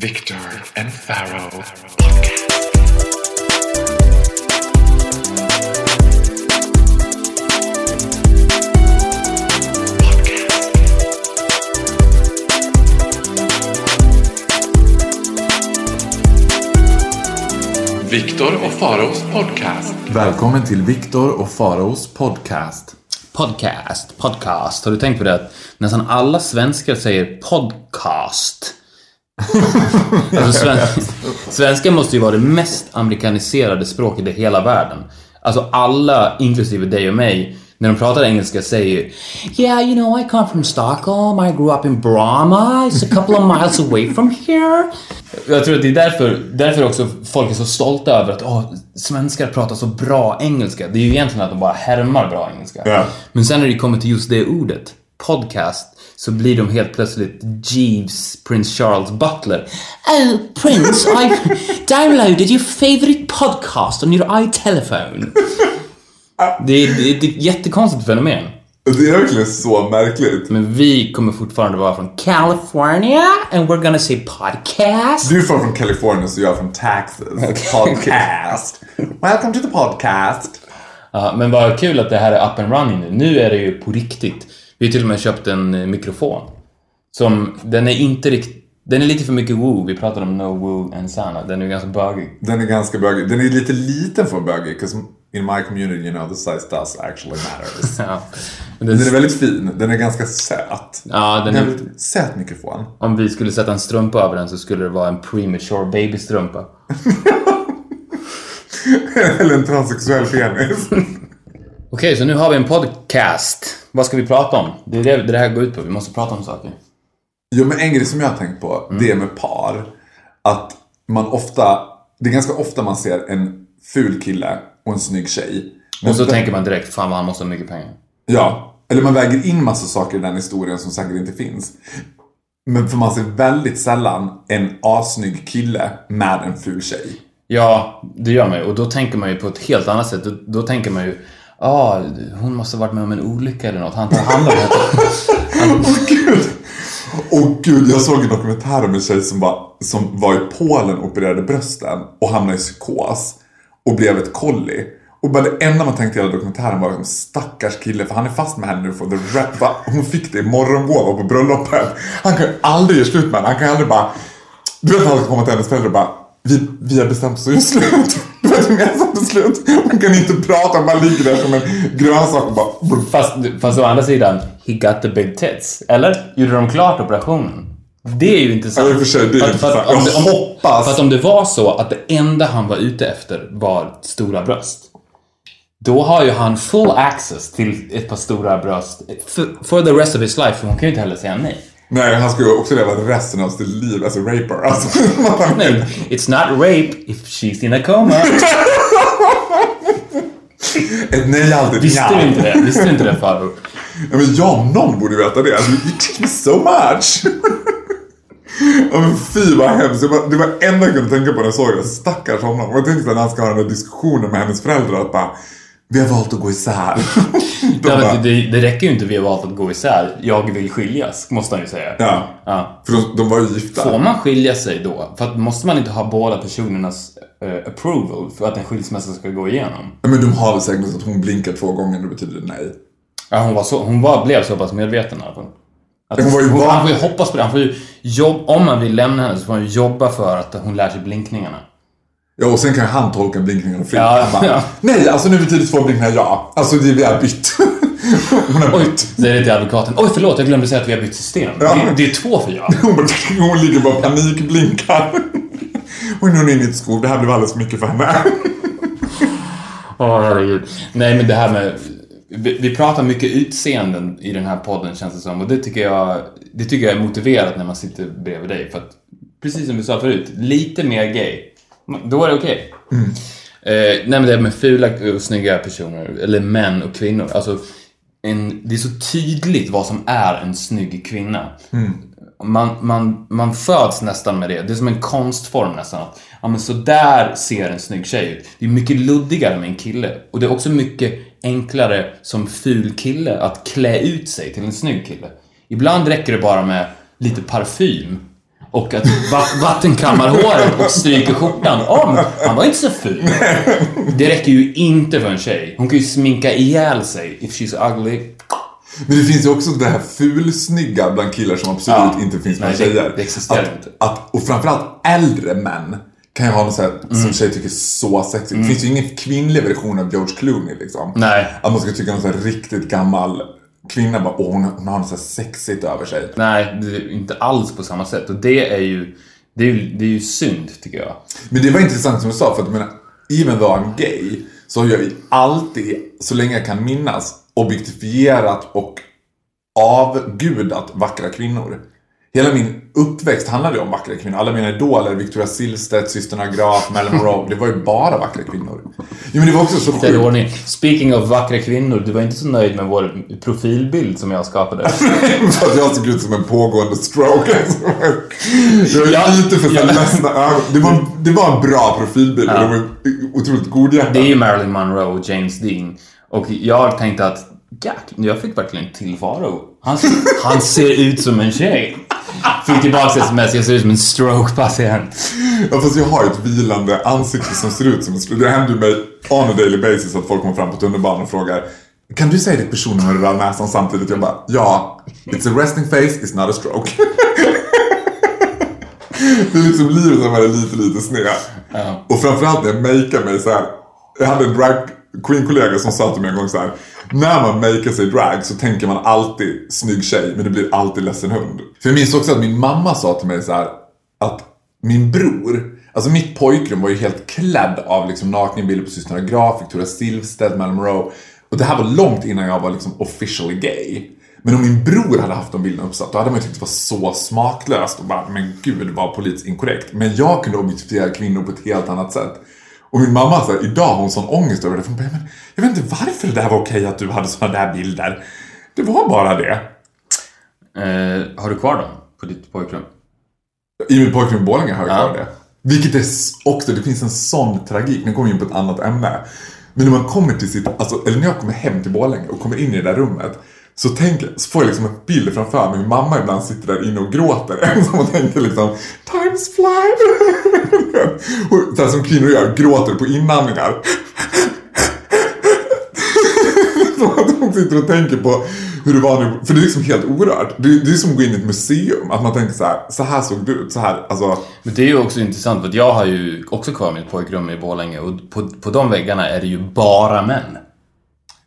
Victor and Pharaoh. Viktor och Faraos podcast. Välkommen till Viktor och Faraos podcast. Podcast, podcast. Har du tänkt på det att nästan alla svenskar säger podcast? alltså, sven svenska måste ju vara det mest amerikaniserade språket i hela världen. Alltså alla, inklusive dig och mig, när de pratar engelska säger Yeah, you know, I come from Stockholm, I grew up in Brahma, it's a couple of miles away from here. Jag tror att det är därför, därför också folk är så stolta över att åh, svenskar pratar så bra engelska. Det är ju egentligen att de bara härmar bra engelska. Ja. Men sen när det kommer till just det ordet, podcast, så blir de helt plötsligt Jeeves, Prince Charles Butler. Oh, Prince, I downloaded your favorite podcast on your iTelephone. Det är, det är ett jättekonstigt fenomen. Det är verkligen så märkligt. Men vi kommer fortfarande vara från California and we're gonna say podcast. Du är från Kalifornien så jag är från Texas. Podcast. Welcome to the podcast. Ja, men vad kul att det här är up and running nu. Nu är det ju på riktigt. Vi har till och med köpt en eh, mikrofon. Som, den är inte riktigt... Den är lite för mycket woo. Vi pratade om no woo and sana. Den är ganska bögig. Den är ganska bögig. Den är lite liten för bögig. Because in my community you know the size does actually matters. Ja. Den, Den är väldigt fin. Den är ganska söt. ja, den En är, väldigt söt mikrofon. om vi skulle sätta en strumpa över den så skulle det vara en premature babystrumpa. Eller en transsexuell penis. Okej, så nu har vi en podcast. Vad ska vi prata om? Det är det det här går ut på. Vi måste prata om saker. Jo, men en grej som jag har tänkt på, det är med par. Att man ofta, det är ganska ofta man ser en ful kille och en snygg tjej. Men Och så tänker man direkt, fan vad han måste ha mycket pengar. Ja, eller man väger in massa saker i den historien som säkert inte finns. Men för man ser väldigt sällan en assnygg kille med en ful tjej. Ja, det gör man ju. Och då tänker man ju på ett helt annat sätt. Då, då tänker man ju, ja, ah, hon måste ha varit med om en olycka eller något. Han tar hand om det. Åh gud! Åh gud, jag såg en dokumentär om en tjej som var, som var i Polen och opererade brösten och hamnade i psykos. Och blev ett kolli. Och bara det enda man tänkte i hela dokumentären var stackars kille för han är fast med henne nu för the rap, va? Hon fick det i morgongåva på bröllopet. Han kan ju aldrig göra slut med henne. Han kan ju aldrig bara... Du vet när han kommer komma till hennes föräldrar och bara vi, vi har bestämt oss att göra slut. Jag sa slut? Hon kan inte prata, man ligger där som en grönsak och bara... Fast, fast å andra sidan, he got the big tits. Eller? Gjorde de klart operationen? Det är ju intressant. Ja, för sig, det är För att- för intressant. om det- Jag hoppas. För att om det var så att det enda han var ute efter var stora bröst. Då har ju han full access till ett par stora bröst for, for the rest of his life. För hon kan ju inte heller säga nej. Nej, han ju också leva resten av sitt liv as a raper. Alltså, Nej, It's not rape if she's in a coma. ett nej alltid Visste ja. du inte det? Visste du inte det Farao? Ja, men om någon borde veta det. Alltså, you teach me so much. ja, men fy vad hemskt. Det var det enda jag kunde tänka på när jag såg det. Stackars honom. Jag tänkte när han ska ha den där diskussionen med hennes föräldrar. Att bara, vi har valt att gå isär. De Ja, bara, det, det räcker ju inte vi har valt att gå isär. Jag vill skiljas, måste han ju säga. ja. Ja. För de, de var ju gifta. Får man skilja sig då? För att måste man inte ha båda personernas eh, approval för att en skilsmässa ska gå igenom? Ja, men de har väl säkert att hon blinkar två gånger, det betyder nej. Ja, hon, var så, hon var, blev så pass medveten i alla fall. Att Hon hon, van- han får ju hoppas på det. Han får ju jobb, om man vill lämna henne så får han ju jobba för att hon lär sig blinkningarna. Ja, och sen kan ju han tolka blinkningarna fritt. Ja, bara, ja. nej, alltså nu betyder två blinkningar ja. Alltså det vi har bytt. hon har bytt. säger det till advokaten. Oj, förlåt, jag glömde säga att vi har bytt system. Ja. Det, det är två för ja. Hon, ligger bara panikblinkar. Hon är inne i ett skov. Det här blev alldeles för mycket för henne. Åh, herregud. Nej, men det här med... Vi, vi pratar mycket utseenden i den här podden, känns det som. Och det tycker jag, det tycker jag är motiverat när man sitter bredvid dig. För att, precis som vi sa förut, lite mer gay. Då är det okej. Eh, nej, men det här med fula och snygga personer, eller män och kvinnor. Alltså, en, det är så tydligt vad som är en snygg kvinna. Man, man, man föds nästan med det. Det är som en konstform nästan. Att, ja, men så där ser en snygg tjej ut. Det är mycket luddigare med en kille. Och det är också mycket enklare som ful kille att klä ut sig till en snygg kille. Ibland räcker det bara med lite parfym och att va vattenkammar håret och stryker skjortan. Om han var inte så ful. Det räcker ju inte för en tjej. Hon kan ju sminka ihjäl sig. If she's ugly. Men det finns ju också det här fulsnygga bland killar som absolut Ja. inte finns bland Nej, det- tjejer. det existerar att, inte. Att, och framförallt äldre män kan ju ha något så här, Mm. som tjejer tycker är så sexigt. Det finns ju ingen kvinnlig version av George Clooney liksom. Nej. Att man ska tycka någon så här riktigt gammal kvinna bara, åh hon, hon har något så sexigt över sig. Nej, det är inte alls på samma sätt. Och det är ju... Det är ju, det är ju synd, tycker jag. Men det var intressant som du sa, för att jag menar, even though I'm gay, så har jag ju alltid, så länge jag kan minnas, objektifierat och avgudat vackra kvinnor. Hela min uppväxt handlade ju om vackra kvinnor. Alla mina idoler, Victoria Silvstedt, systrarna Graf, Marilyn Monroe, det var ju bara vackra kvinnor. Jo men det var också så sjukt. ordning. Speaking of vackra kvinnor, du var inte så nöjd med vår profilbild som jag skapade. För att jag såg ut som en pågående stroke. Jag var Ja, lite för ja. ledsna ögon. Det var, det var en bra profilbild. Ja. Det var otroligt godhjärtad. Det är ju Marilyn Monroe och James Dean. Och jag tänkte att, jäklar, jag fick verkligen till Faro. Han, han ser ut som en tjej. Fick tillbaka sms, jag ser ut som en stroke-patient. Ja fast jag har ett vilande ansikte som ser ut som en stroke. Det händer ju mig on a daily basis att folk kommer fram på tunnelbanan och frågar Kan du säga ditt personnummer och röra näsan samtidigt? Jag bara ja, it's a resting face, it's not a stroke. det är liksom livet som är lite, lite sned. Ja. Och framförallt när jag makear mig så här. Jag hade en drag queen kollega som sa till mig en gång så här. När man makear sig drag så tänker man alltid snygg tjej men det blir alltid ledsen hund. För jag minns också att min mamma sa till mig så här. Att min bror, alltså mitt pojkrum var ju helt klädd av liksom nakenbilder på systrarna Graf, Victoria Silvstedt, Marilyn Monroe. Och det här var långt innan jag var liksom officially gay. Men om min bror hade haft de bilderna uppsatt, då hade man ju tyckt det var så smaklöst och bara, men gud vad politiskt inkorrekt. Men jag kunde objektifiera kvinnor på ett helt annat sätt. Och min mamma, så här, idag har hon sån ångest över det. För hon bara, men jag vet inte varför det där var okej att du hade såna där bilder. Det var bara det. Eh, har du kvar dem på ditt pojkrum? I mitt pojkrum i Borlänge har jag Ja. kvar det. Vilket är också, det finns en sån tragik. Nu kommer vi in på ett annat ämne. Men när man kommer till sitt, alltså, eller när jag kommer hem till Borlänge och kommer in i det där rummet. Så, tänker, så får jag liksom en bild framför mig. hur mamma ibland sitter där inne och gråter ensam och tänker liksom Times fly! och det här som kvinnor gör, gråter på inandningar. Som att hon sitter och tänker på hur det var nu. För det är liksom helt orört. Det, det är som att gå in i ett museum. Att man tänker så här, så här såg det ut. Så här, alltså. Men det är ju också intressant för att jag har ju också kvar mitt pojkrum i Borlänge och på, på de väggarna är det ju bara män.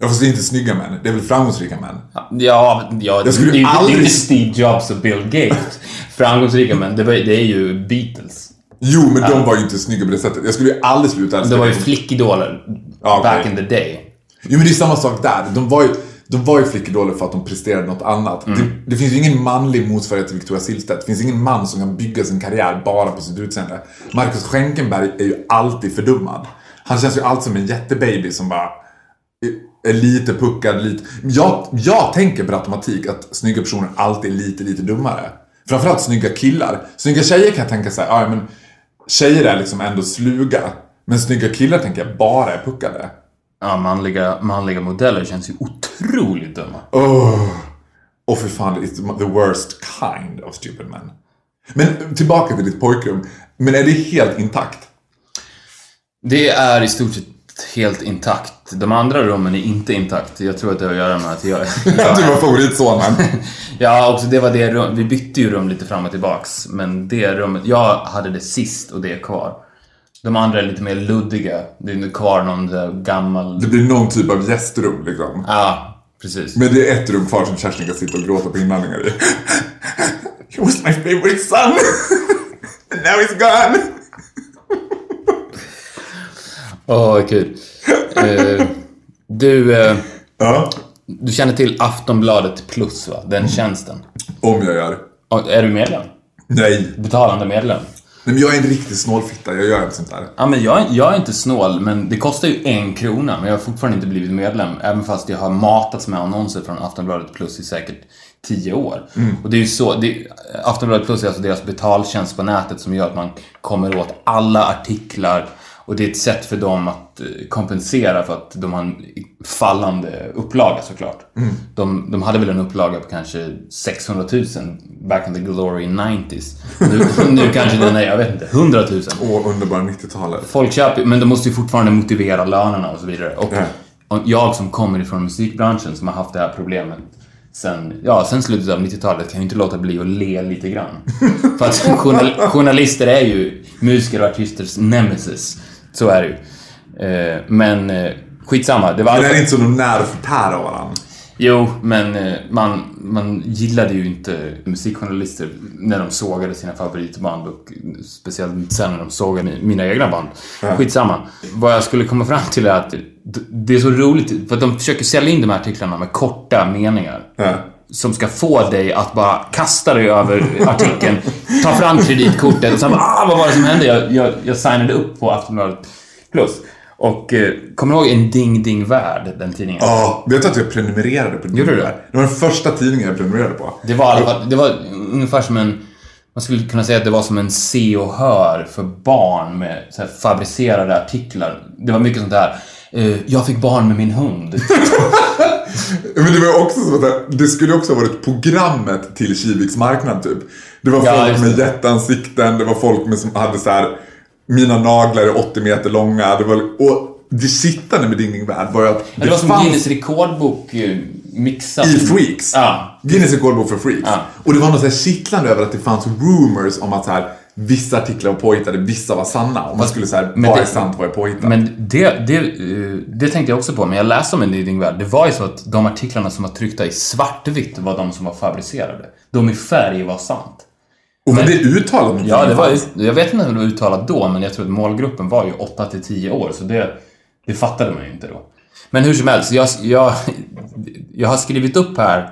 Ja fast det är inte snygga män. Det är väl framgångsrika män. Ja, ja det, skulle det, är det aldrig- inte Steve Jobs och Bill Gates. Framgångsrika män, det, var, det är ju Beatles. Jo men de var ju inte snygga på det sättet. Jag skulle ju aldrig sluta älska Det var ju flickidoler Ja, okej. back in the day. Jo men det är samma sak där. De var ju, de var ju flickidoler för att de presterade något annat. Mm. Det, det finns ju ingen manlig motsvarighet till Victoria Silvstedt. Det finns ingen man som kan bygga sin karriär bara på sitt utseende. Marcus Schenkenberg är ju alltid fördummad. Han känns ju alltid som en jättebaby som bara är- lite puckad, lite... Jag, jag tänker per automatik att snygga personer alltid är lite, lite dummare. Framförallt snygga killar. Snygga tjejer kan jag tänka så här, ja men tjejer är liksom ändå sluga. Men snygga killar tänker jag bara är puckade. Ja, manliga, manliga modeller känns ju otroligt dumma. Oh. Och för fan, it's the worst kind of stupid men. Men tillbaka till ditt pojkrum. Men är det helt intakt? Det är i stort sett helt intakt. De andra rummen är inte intakt. Jag tror att det har att göra med att jag... Att du jag var favoritsonen. ja, också det var det rum. Vi bytte ju rum lite fram och tillbaks. Men det rummet, jag hade det sist och det är kvar. De andra är lite mer luddiga. Det är kvar någon gammal... Det blir någon typ av gästrum liksom. Ja, precis. Men det är ett rum kvar som Kerstin kan sitta och gråta på inandningar i. He was my favorite son. And now he's gone. Åh, vad kul. Eh, du, eh, Ja. du känner till Aftonbladet Plus, va? Den tjänsten. Om jag gör. Och Är du medlem? Nej. Betalande medlem? Nej men jag är en riktig snålfitta. Jag gör inte sånt där. Ja, men jag, jag är inte snål, men det kostar ju en krona. Men jag har fortfarande inte blivit medlem. Även fast jag har matats med annonser från Aftonbladet Plus i säkert tio år. Och det är ju så, det, Aftonbladet Plus är alltså deras betaltjänst på nätet som gör att man kommer åt alla artiklar och Och det är ett sätt för dem att eh, kompensera för att de har en fallande upplaga såklart. De, de hade väl en upplaga på kanske 600 000 back in the glory 90s. Nu, nu kanske den är, jag vet inte, 100 000. Åh, underbara 90-talet. Folk köper men de måste ju fortfarande motivera lönerna och så vidare. Och, och jag som kommer ifrån musikbranschen som har haft det här problemet sen, ja, sen slutet av 90-talet kan ju inte låta bli att le lite grann. För att journal, journalister är ju musiker och artisters nemesis. Så är det ju. Eh, men eh, skitsamma. Det var Men alltså- är det inte så de när förtär av varandra? Jo, men eh, man, man gillade ju inte musikjournalister när de sågade sina favoritband och speciellt sen när de sågade mina egna band. Skitsamma. Vad jag skulle komma fram till är att det är så roligt för att de försöker sälja in de här artiklarna med korta meningar. Ja. Som ska få dig att bara kasta dig över artikeln, ta fram kreditkortet och sen bara, ah, vad var det som hände? Jag, jag, jag signade upp på Aftonbladet Plus. Och eh, kommer du ihåg En Ding Ding Värld, den tidningen? Ja, vet du att jag prenumererade på Gjorde du det? Det var den första tidningen jag prenumererade på. Det var alla det var ungefär som en, man skulle kunna säga att det var som en se och hör för barn med så här fabricerade artiklar. Det var mycket sånt där. eh, jag fick barn med min hund. Men det var också så att det skulle också ha varit programmet till Kiviks marknad typ. Det var Ja, folk just med det. jätteansikten, det var folk med som hade så här mina naglar är 80 meter långa. Det var, och det sittande med Ding Ding Värld var ju att Det, var som Guinness rekordbok eh, mixat. i Freaks. Ja. Guinness rekordbok för Freaks. Ja. Och det var något så här kittlande över att det fanns rumors om att så här, vissa artiklar var påhittade, vissa var sanna. Och man skulle säga men vad det- är sant, vad är påhittat? Men det, det, eh, det tänkte jag också på, men jag läste om en Ding Ding Värld. Det var ju så att de artiklarna som var tryckta i svartvitt var de som var fabricerade. De i färg var sant. och var det uttalat någonting? Ja, det var, jag vet inte om det var uttalat då, men jag tror att målgruppen var ju 8 till 10 år, så det, det fattade man ju inte då. Men hur som helst, jag, jag, jag har skrivit upp här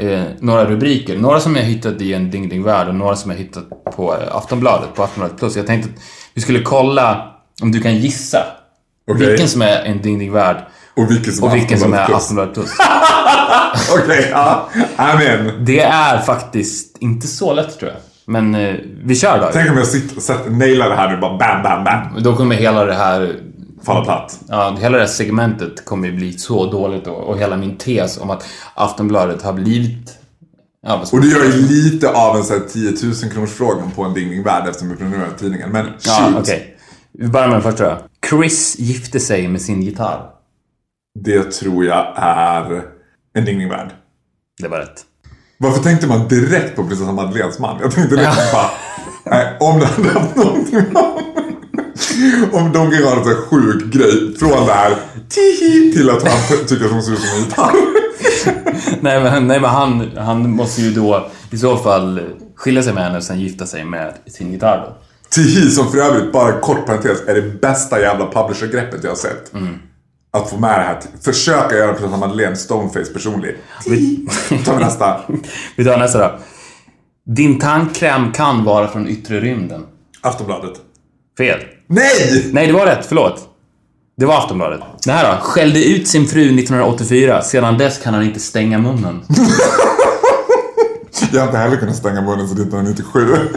eh, några rubriker. Några som jag hittat i en Ding Ding Värld och några som jag hittat på eh, Aftonbladet, på Aftonbladet Plus. Jag tänkte att vi skulle kolla om du kan gissa Okej. vilken som är en Ding Ding Värld Och vilken som och vilken som är Aftonbladet Plus. Okej, ja. Amen. Det är faktiskt inte så lätt tror jag. Men eh, vi kör då. Tänk om jag sitter, nailar det här nu bara bam, bam, bam. Då kommer hela det här Falla platt. Ja, hela det här segmentet kommer ju bli så dåligt och, och hela min tes om att Aftonbladet har blivit... Ja, Och det gör ju lite av en sån här 10 000 kronors frågan på en Ding Värld eftersom vi prenumererar på tidningen. Men shoot. Ja, okej. Vi börjar med den första då. Chris gifte sig med sin gitarr. Det tror jag är en Ding Värld. Det var rätt. Varför tänkte man direkt på prinsessan Madeleines man? Jag tänkte direkt bara, nej, om det hade haft någonting med Om de kan ha en sån sjuk grej från det här tihi till att han ty- tycker att hon ser ut som en gitarr. nej, men, nej, men han, han måste ju då i så fall skilja sig med henne och sen gifta sig med sin gitarr då. Tihi som för övrigt, bara kort parentes, är det bästa jävla publisher-greppet jag har sett. Att få med det här, försöka göra prinsessan Madeleine Stoneface personlig. Tihi. tar vi nästa. Vi tar nästa då. Din tandkräm kan vara från yttre rymden. Aftonbladet. Fel. Nej! Nej, det var rätt. Förlåt. Det var Aftonbladet. Det här då. Skällde ut sin fru 1984. Sedan dess kan han inte stänga munnen. Jag har inte heller kunnat stänga munnen sedan 1997.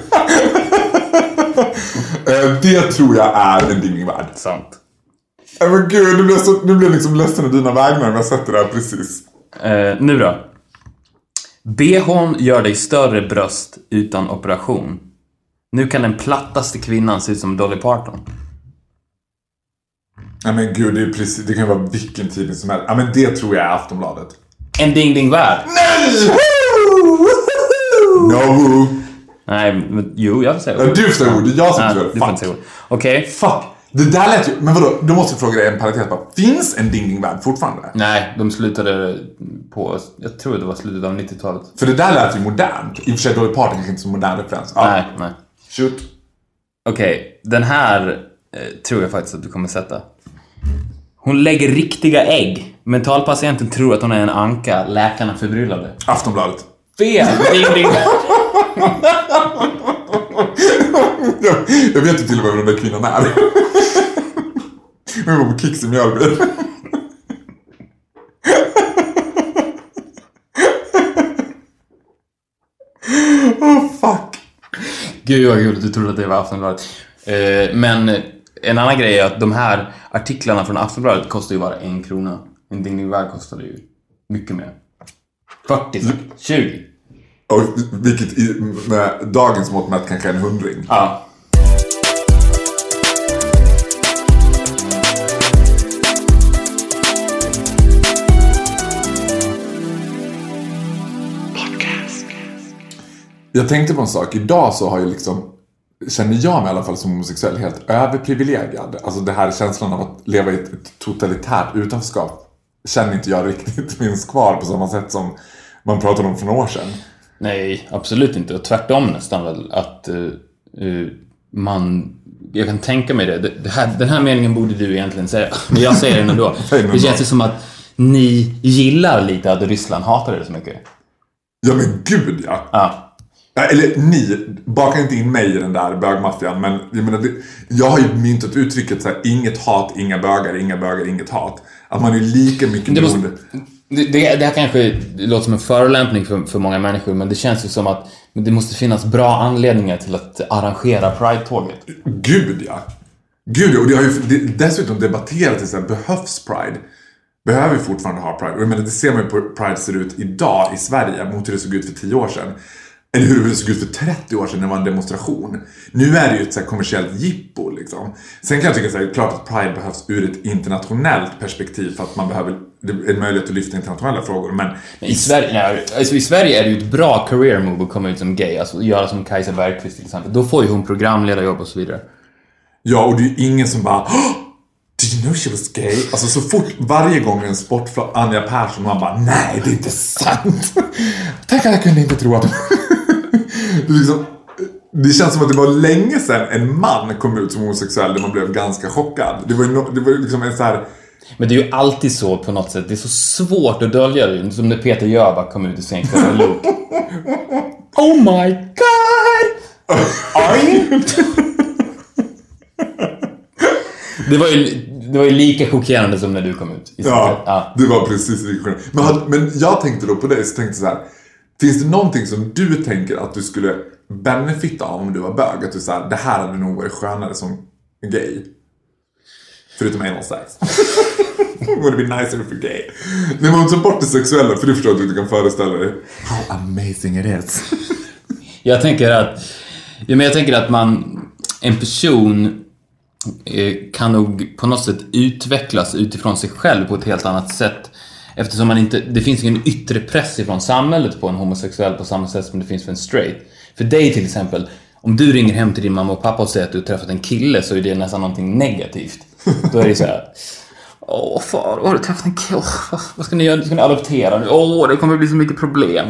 Eh, det tror jag är en Ding Värld. Sant. Nej men gud, nu blir jag, så, nu blir jag liksom ledsen i dina vägnar om jag sätter det här precis. Eh, nu då. BHn gör dig större bröst utan operation. Nu kan den plattaste kvinnan se ut som Dolly Parton. Nej men gud, det, är precis, det kan ju vara vilken tidning som helst. Ja men det tror jag är Aftonbladet. En ding ding värld. No! Nej, men jo, jag får säga Ja, du får säga ord, det är jag som Nej, tror du det. får inte säga Fuck. ord. Okej. Fuck! Det där lät ju... Men vadå, då måste jag fråga dig en parentes bara. Finns en Ding Ding Värld fortfarande? Nej, de slutade på, jag tror det var slutet av 90-talet. För det där lät ju modernt. I och för sig Dolly Parton kanske inte så modern referens. Ja. Nej, nej. Shoot. Okej, den här eh, tror jag faktiskt att du kommer sätta. Hon lägger riktiga ägg. Mentalpatienten tror att hon är en anka. Läkarna förbryllade. Aftonbladet. Fel! Ding, ding. Jag, jag vet ju till och med vem den där kvinnan är. Hon var på Kicks i Mjölby. Oh fuck. Gud vad kul du trodde att det var Aftonbladet. Eh, men en annan grej är att de här artiklarna från Aftonbladet kostar ju bara en krona. En Ding kostade ju mycket mer. 40 styck. 20. Och vilket i, med dagens mått mätt kanske är en hundring. Ja. Jag tänkte på en sak. Idag så har ju liksom, känner jag mig i alla fall som homosexuell helt överprivilegierad. Alltså det här känslan av att leva i ett, totalitärt utanförskap känner inte jag riktigt finns kvar på samma sätt som man pratade om för några år sedan. Nej, absolut inte. Och tvärtom nästan väl att eh, man... Jag kan tänka mig det. det, här, den här meningen borde du egentligen säga. Men jag säger den ändå. Det känns ju som att ni gillar lite att Ryssland hatar det så mycket. Ja men gud ja. Ja. Eller ni, baka inte in mig i den där bögmaffian men jag menar, det, jag har ju myntat uttrycket så här, inget hat, inga bögar, inga bögar, inget hat. Att man är lika mycket Det, måste, beroende. det, det, det här kanske låter som en förolämpning för, för många människor, men det känns ju som att det måste finnas bra anledningar till att arrangera Pride-tåget. Gud ja. Gud ja, och det har ju det, dessutom debatterats, så här, behövs Pride? Behöver vi fortfarande ha Pride? Och jag menar, det ser man ju på hur Pride ser ut idag i Sverige mot hur det såg ut för 10 år sedan. Eller hur det såg ut för 30 år sedan när det var en demonstration. Nu är det ju ett så kommersiellt jippo liksom. Sen kan jag tycka så här, klart att Pride behövs ur ett internationellt perspektiv för att man behöver det är en möjlighet att lyfta internationella frågor. Men I Sverige, nej, alltså I Sverige är det ju ett bra career move att komma ut som gay, alltså göra som Kajsa Bergqvist till exempel. Då får ju hon programledarjobb och så vidare. Ja, och det är ju ingen som bara "Åh, Did you know she was gay? Alltså så fort, varje gång en sportflagg, Anja Persson, man bara Nej, det är inte sant! Tänk att jag kunde inte tro att det, liksom, det känns som att det var länge sedan en man kom ut som homosexuell där man blev ganska chockad. Det var ju no, det var liksom en så här Men det är ju alltid så på något sätt. Det är så svårt att dölja det. Som när Peter Jöback kom ut i Sen med Luke. Oh my god! Are you? det, var ju, det var ju lika chockerande som när du kom ut. i Ja, ja. det var precis lika skönt. Men, men jag tänkte då på dig, så tänkte jag så här. Finns det någonting som du tänker att du skulle benefita av om du var bög? Att du såhär, det här hade nog varit skönare som gay. Förutom anal sex. Would it be nicer if you're gay? Nej men ta bort det sexuella för du förstår att du inte kan föreställa dig how amazing it is. Jag tänker att... Ja, men jag tänker att man... En person eh, kan nog på något sätt utvecklas utifrån sig själv på ett helt annat sätt. Eftersom man inte... Det finns ingen yttre press ifrån samhället på en homosexuell på samma sätt som det finns för en straight. För dig till exempel, om du ringer hem till din mamma och pappa och säger att du har träffat en kille så är det nästan någonting negativt. Då är det så här. Åh far, har du träffat en kille? Åh, vad ska ni göra? Ska ni adoptera nu? Åh, det kommer bli så mycket problem.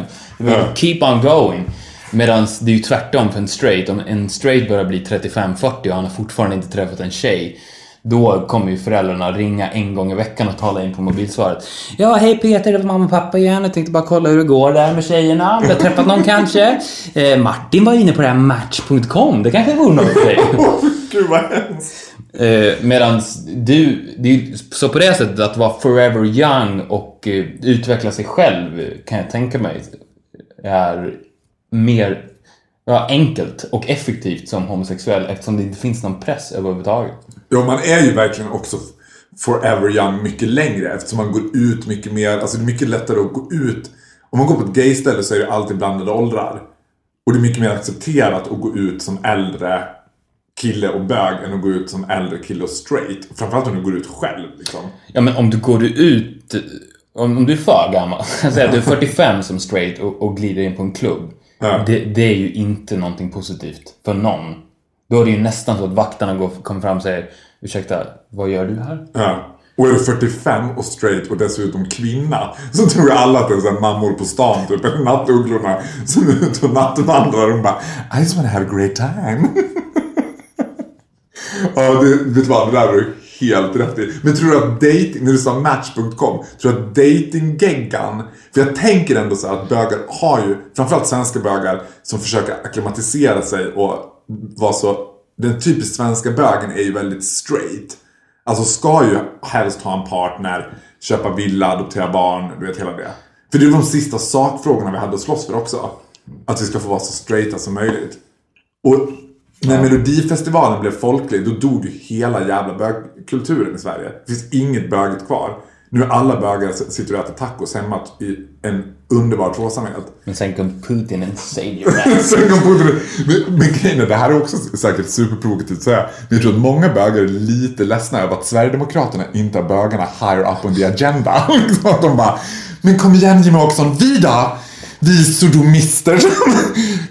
Keep on going. Medan det är ju tvärtom för en straight. Om en straight börjar bli 35-40 och han har fortfarande inte träffat en tjej. Då kommer ju föräldrarna ringa en gång i veckan och tala in på mobilsvaret. Ja, hej Peter, det var mamma och pappa igen. Jag tänkte bara kolla hur det går där med tjejerna. Om du har träffat någon kanske? Eh, Martin var inne på det här match.com. Det kanske vore något för dig. Gud vad hemskt. Eh, Medan du, det är så på det sättet att vara forever young och eh, utveckla sig själv kan jag tänka mig är mer ja, enkelt och effektivt som homosexuell eftersom det inte finns någon press överhuvudtaget. Ja, man är ju verkligen också forever young mycket längre eftersom man går ut mycket mer. Alltså det är mycket lättare att gå ut. Om man går på ett gayställe så är det alltid blandade åldrar. Och det är mycket mer accepterat att gå ut som äldre kille och bög än att gå ut som äldre kille och straight. Framförallt om du går ut själv liksom. Ja men om du går ut, om, om du är för gammal, säg att du är 45 som straight och, och glider in på en klubb. Ja. Det, det är ju inte någonting positivt för någon. Då är det ju nästan så att vakterna går, kommer fram och säger Ursäkta, vad gör du här? Ja. Och är du 45 och straight och dessutom kvinna så tror jag alla att det är så mammor på stan, typ eller nattugglorna som är ute och nattvandrar och bara I just wanna have a great time. ja, det, vet du vad? Det där var du helt rätt i. Men tror du att dating, när du sa match.com, tror du att datinggeggan, för jag tänker ändå så att bögar har ju, framförallt svenska bögar, som försöker akklimatisera sig och vara så, den typiskt svenska bögen är ju väldigt straight. Alltså ska ju helst ha en partner, köpa villa, adoptera barn, du vet hela det. För det är de sista sakfrågorna vi hade att slåss för också. Att vi ska få vara så straighta som möjligt. Och när Melodifestivalen blev folklig, då dog ju hela jävla bögkulturen i Sverige. Det finns inget bögigt kvar. Nu är alla bögar sitter och äter tacos hemma i en underbar tvåsamhet. Men sen kom Putin and saved your ass. Sen kom Putin. Men, men grejen är, det här är också säkert superprovokativt att säga. Men jag tror att många bögar är lite ledsna över att Sverigedemokraterna inte har bögarna higher up on the agenda. Liksom att de bara, men kom igen Jimmie Åkesson, vi då? Vi sodomister som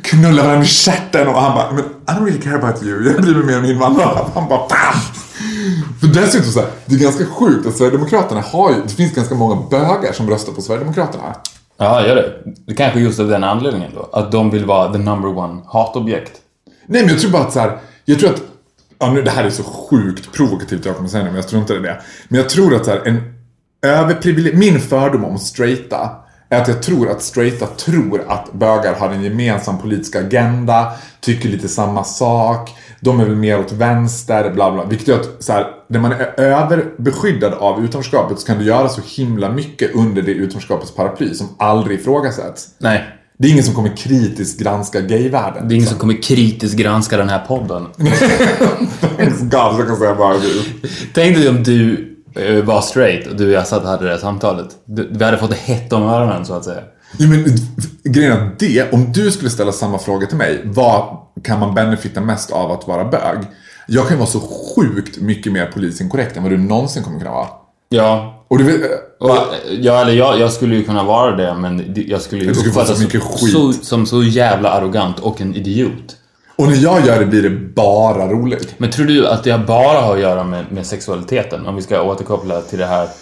knullar varandra i stjärten. Och han bara, men I don't really care about you. Jag bryr mig mer om invandrare. Han bara, Bam! För dessutom så här, det är ganska sjukt att Sverigedemokraterna har ju, det finns ganska många bögar som röstar på Sverigedemokraterna. Ja, gör det. Det kanske just av den anledningen då. Att de vill vara the number one hatobjekt. Nej men jag tror bara att så här, jag tror att, ja nu det här är så sjukt provokativt jag kommer säga nu men jag tror inte det är det. Men jag tror att så här, en överprivilegierad, min fördom om straighta är att jag tror att straighta tror att bögar har en gemensam politisk agenda, tycker lite samma sak, de är väl mer åt vänster, bla bla. Vilket gör att så här, när man är överbeskyddad av utanförskapet så kan du göra så himla mycket under det utanförskapets paraply som aldrig ifrågasätts. Nej. Det är ingen som kommer kritiskt granska gayvärlden. Det är ingen som kommer kritiskt granska den här podden. Thanks God, så jag kan säga bara du. Tänk dig om du var straight och du och jag satt och hade det här samtalet. Du- Vi hade fått det hett om öronen så att säga. Ja, men, grejen är att det, om du skulle ställa samma fråga till mig, vad kan man benefita mest av att vara bög? Jag kan vara så sjukt mycket mer polisinkorrekt än vad du någonsin kommer kunna vara. Ja. Och du vet, Och, eh, ja, eller jag, jag skulle ju kunna vara det, men jag skulle ju uppfattas så, som så jävla arrogant och en idiot. Och när jag gör det blir det bara roligt. Men tror du att det bara har att göra med, med sexualiteten? Om vi ska återkoppla till det här.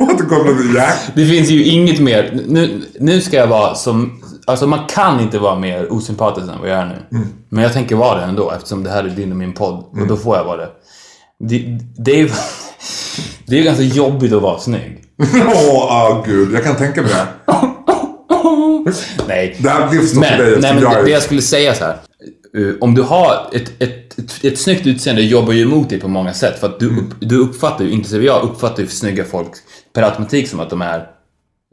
Återkoppla till Jack. Det finns ju inget mer. Nu, nu ska jag vara som... Alltså man kan inte vara mer osympatisk än vad jag är nu. Mm. Men jag tänker vara det ändå eftersom det här är din och min podd. Och då får jag vara det. Det, det är ju... Det är ganska jobbigt att vara snygg. Åh, oh, gud. Jag kan tänka mig det. Nej. Det här det förstår Men, för dig nej, men jag det, är... det jag skulle säga så här. eh, om du har ett, ett, ett, ett snyggt utseende jobbar ju emot dig på många sätt. För att du, Mm. du uppfattar ju, inklusive jag, uppfattar ju snygga folk per automatik som att de är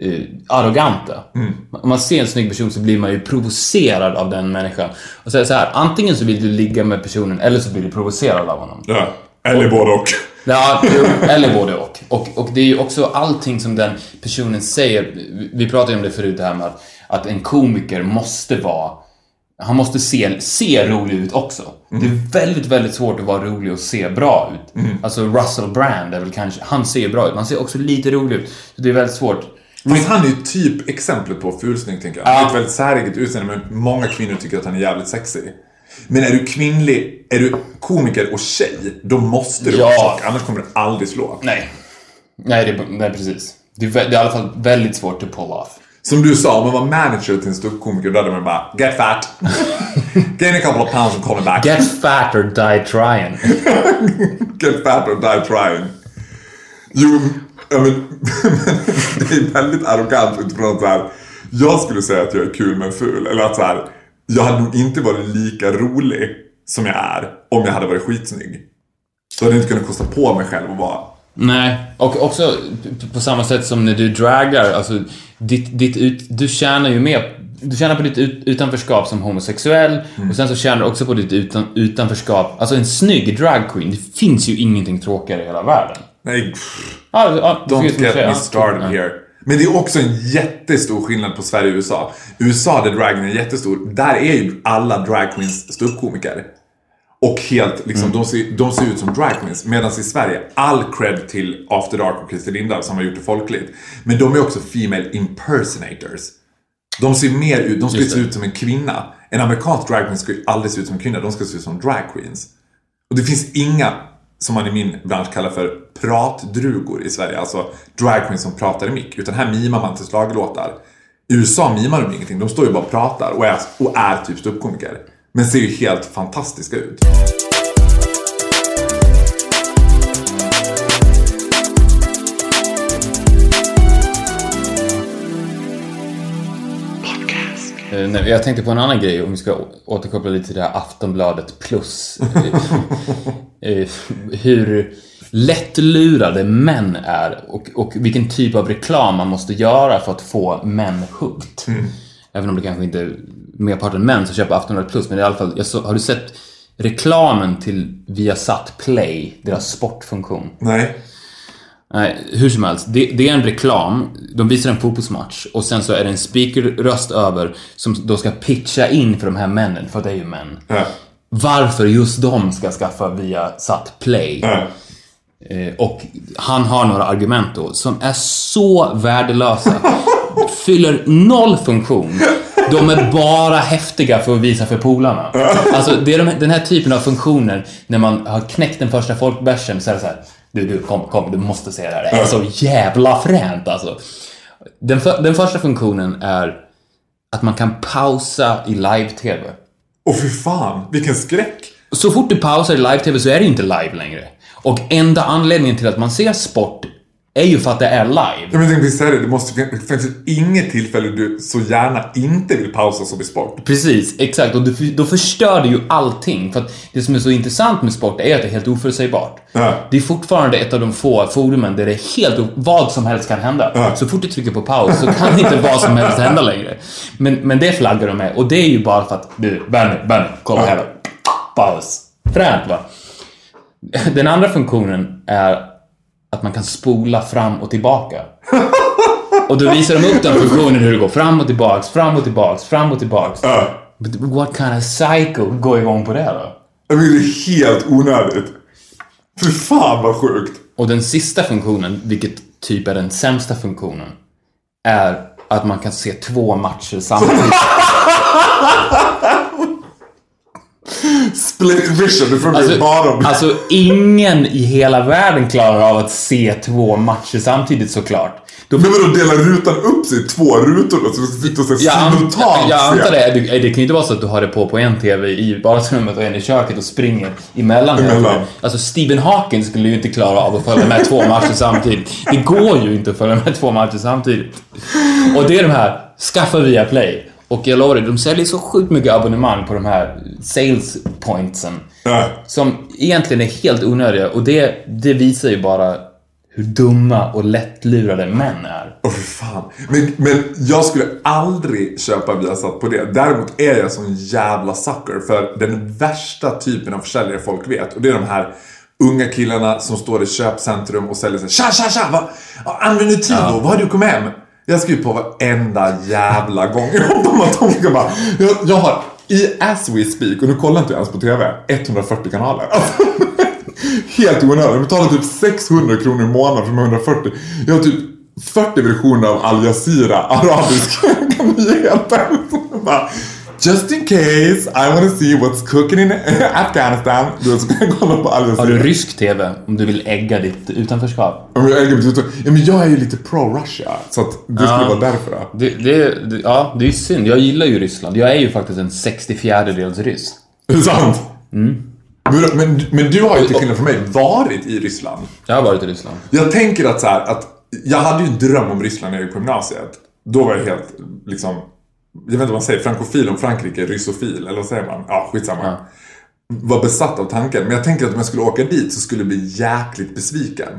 eh, arroganta. Mm. Om man ser en snygg person så blir man ju provocerad av den människan. Och säger så här, antingen så vill du ligga med personen eller så blir du provocerad av honom. Ja. Eller både och. Ja, eller både och. och. Och det är ju också allting som den personen säger. Vi pratade ju om det förut, det här med att, att en komiker måste vara... Han måste se, se rolig ut också. Det är väldigt, väldigt svårt att vara rolig och se bra ut. Alltså Russell Brand är väl kanske... Han ser bra ut, men han ser också lite rolig ut. Så det är väldigt svårt. Fast han är ju typ exemplet på fulsnygg, tänker jag. Han har ett väldigt säreget utseende, men många kvinnor tycker att han är jävligt sexig. Men är du kvinnlig, är du komiker och tjej, då måste du Ja. vara tjock, annars kommer du aldrig slå. Nej. Nej, det, nej precis. Det är, det är i alla fall väldigt svårt to pull off. Som du sa, om man var manager till en ståuppkomiker, då hade man bara Get fat! Gain a couple of pounds and call me back. Get fat or die trying. Get fat or die trying. Jo, ja, men, det är väldigt arrogant utifrån att så här, jag skulle säga att jag är kul men ful. Eller att så här, jag hade nog inte varit lika rolig som jag är om jag hade varit skitsnygg. Så hade jag inte kunnat kosta på mig själv att vara Nej, och också på samma sätt som när du dragar, alltså ditt, ditt ut, du tjänar ju mer du tjänar på ditt ut, utanförskap som homosexuell och sen så tjänar du också på ditt utan, utanförskap, alltså en snygg dragqueen, det finns ju ingenting tråkigare i hela världen. Nej, pff, ja, det don't get me started here. Men det är också en jättestor skillnad på Sverige och USA. USA där dragen är jättestor, där är ju alla dragqueens ståuppkomiker. Och helt, liksom, de, ser, de ser ut som dragqueens. Medan i Sverige, all cred till After Dark och Christer Lindarw som har gjort det folkligt. Men de är också female impersonators. De ser mer ut, de ska Just se ut som en kvinna. En amerikansk dragqueen ska ju aldrig se ut som en kvinna, de ska se ut som dragqueens. Och det finns inga, som man i min bransch kallar för pratdrugor i Sverige. Alltså dragqueens som pratar i mick. Utan här mimar man till slaglåtar. I USA mimar de ingenting, de står ju bara och pratar och är, och är typ ståuppkomiker. Men ser ju helt fantastiska ut. Eh, nej, Jag tänkte på en annan grej, om vi ska återkoppla lite till det här Aftonbladet plus. Eh, eh, hur... lättlurade män är och, och vilken typ av reklam man måste göra för att få män hooked. Även om det kanske inte är merparten män som köper Aftonbladet Plus, men i alla fall, jag så, har du sett reklamen till Viasat Play, deras sportfunktion? Nej. Nej, hur som helst. Det, det är en reklam. De visar en fotbollsmatch och sen så är det en speakerröst över som då ska pitcha in för de här männen, för det är ju män. Ja. Varför just de ska skaffa via Sat Play. Eh, och han har några argument då som är så värdelösa. Fyller noll funktion. De är bara häftiga för att visa för polarna. Alltså, det är de, den här typen av funktioner när man har knäckt den första folkbärsen så är det så här. Du, du, kom, kom, du måste se det här. Det är så jävla fränt alltså. Den, för, den första funktionen är att man kan pausa i live-tv. Och fy fan, vilken skräck. Så fort du pausar i live-tv så är det inte live längre. Och enda anledningen till att man ser sport är ju för att det är live. Ja, men tänk säga det, det måste det finns ju inget tillfälle du så gärna inte vill pausa som i sport. Precis, exakt. Och du- då förstör det ju allting. För att det som är så intressant med sport är att det är helt oförutsägbart. Ja. Det är fortfarande ett av de få forumen där det är helt vad som helst kan hända. Ja. Så fort du trycker på paus så kan inte vad som helst hända längre. Men, men det flaggar de med. Och det är ju bara för att du, Benny, Benny, kolla här då. Paus. Fränt va? Den andra funktionen är att man kan spola fram och tillbaka. Och då visar de upp den funktionen hur det går fram och tillbaks, fram och tillbaks, fram och tillbaks. Ja. But what kind of cycle går igång på det då? Jag det är helt onödigt. Fy fan vad sjukt. Och den sista funktionen, vilket typ är den sämsta funktionen, är att man kan se två matcher samtidigt. Split vision, bli Alltså, bara om... alltså ingen i hela världen klarar av att se två matcher samtidigt såklart. Då Men vadå, delar rutan upp sig i två rutor då? Så vi ska sitta och se Jag, an, simultant jag antar det. det. Det kan ju inte vara så att du har det på på en TV i vardagsrummet och en i köket och springer emellan. Emellan. Alltså Stephen Hawking skulle ju inte klara av att följa med två matcher samtidigt. Det går ju inte att följa med två matcher samtidigt. Och det är de här, skaffa via Play. Och jag lovar dig, de säljer så sjukt mycket abonnemang på de här sales pointsen. Ja. Som egentligen är helt onödiga och det, det visar ju bara hur dumma och lättlurade män är. Åh fy fan. Men, men jag skulle aldrig köpa Viasat på det. Däremot är jag sån jävla sucker för den värsta typen av försäljare folk vet. Och det är de här unga killarna som står i köpcentrum och säljer sig. Tja, tja, tja! Va? Ja, Använder du Tivo? Vad har du kommit hem? Jag skriver på varenda jävla gång. Jag hoppas att ska bara... Jag, jag har i as we speak, och nu kollar inte jag ens på TV, 140 kanaler. Alltså, helt onödigt. Jag betalar typ 600 kronor i månaden för de 140. Jag har typ 40 versioner av Al Jazeera, arabiska nyheter. Just in case I want to see what's cooking in Afghanistan. Du jag kolla på Al Jazeera. Har du rysk TV om du vill ägga ditt utanförskap? Men jag, äger betyder- ja, men jag är ju lite pro-Russia, så att det skulle Ja. vara därför. Då. Det, det, det, ja, det är synd. Jag gillar ju Ryssland. Jag är ju faktiskt en 64-dels ryss. Är det sant? Men, men, men du har ju till skillnad från mig varit i Ryssland. Jag har varit i Ryssland. Jag tänker att så här, att jag hade ju en dröm om Ryssland när jag gick på gymnasiet. Då var jag helt liksom, jag vet inte vad man säger, frankofil om Frankrike, ryssofil, eller vad säger man? Ja, skitsamma. Var besatt av tanken. Men jag tänker att om jag skulle åka dit så skulle jag bli jäkligt besviken.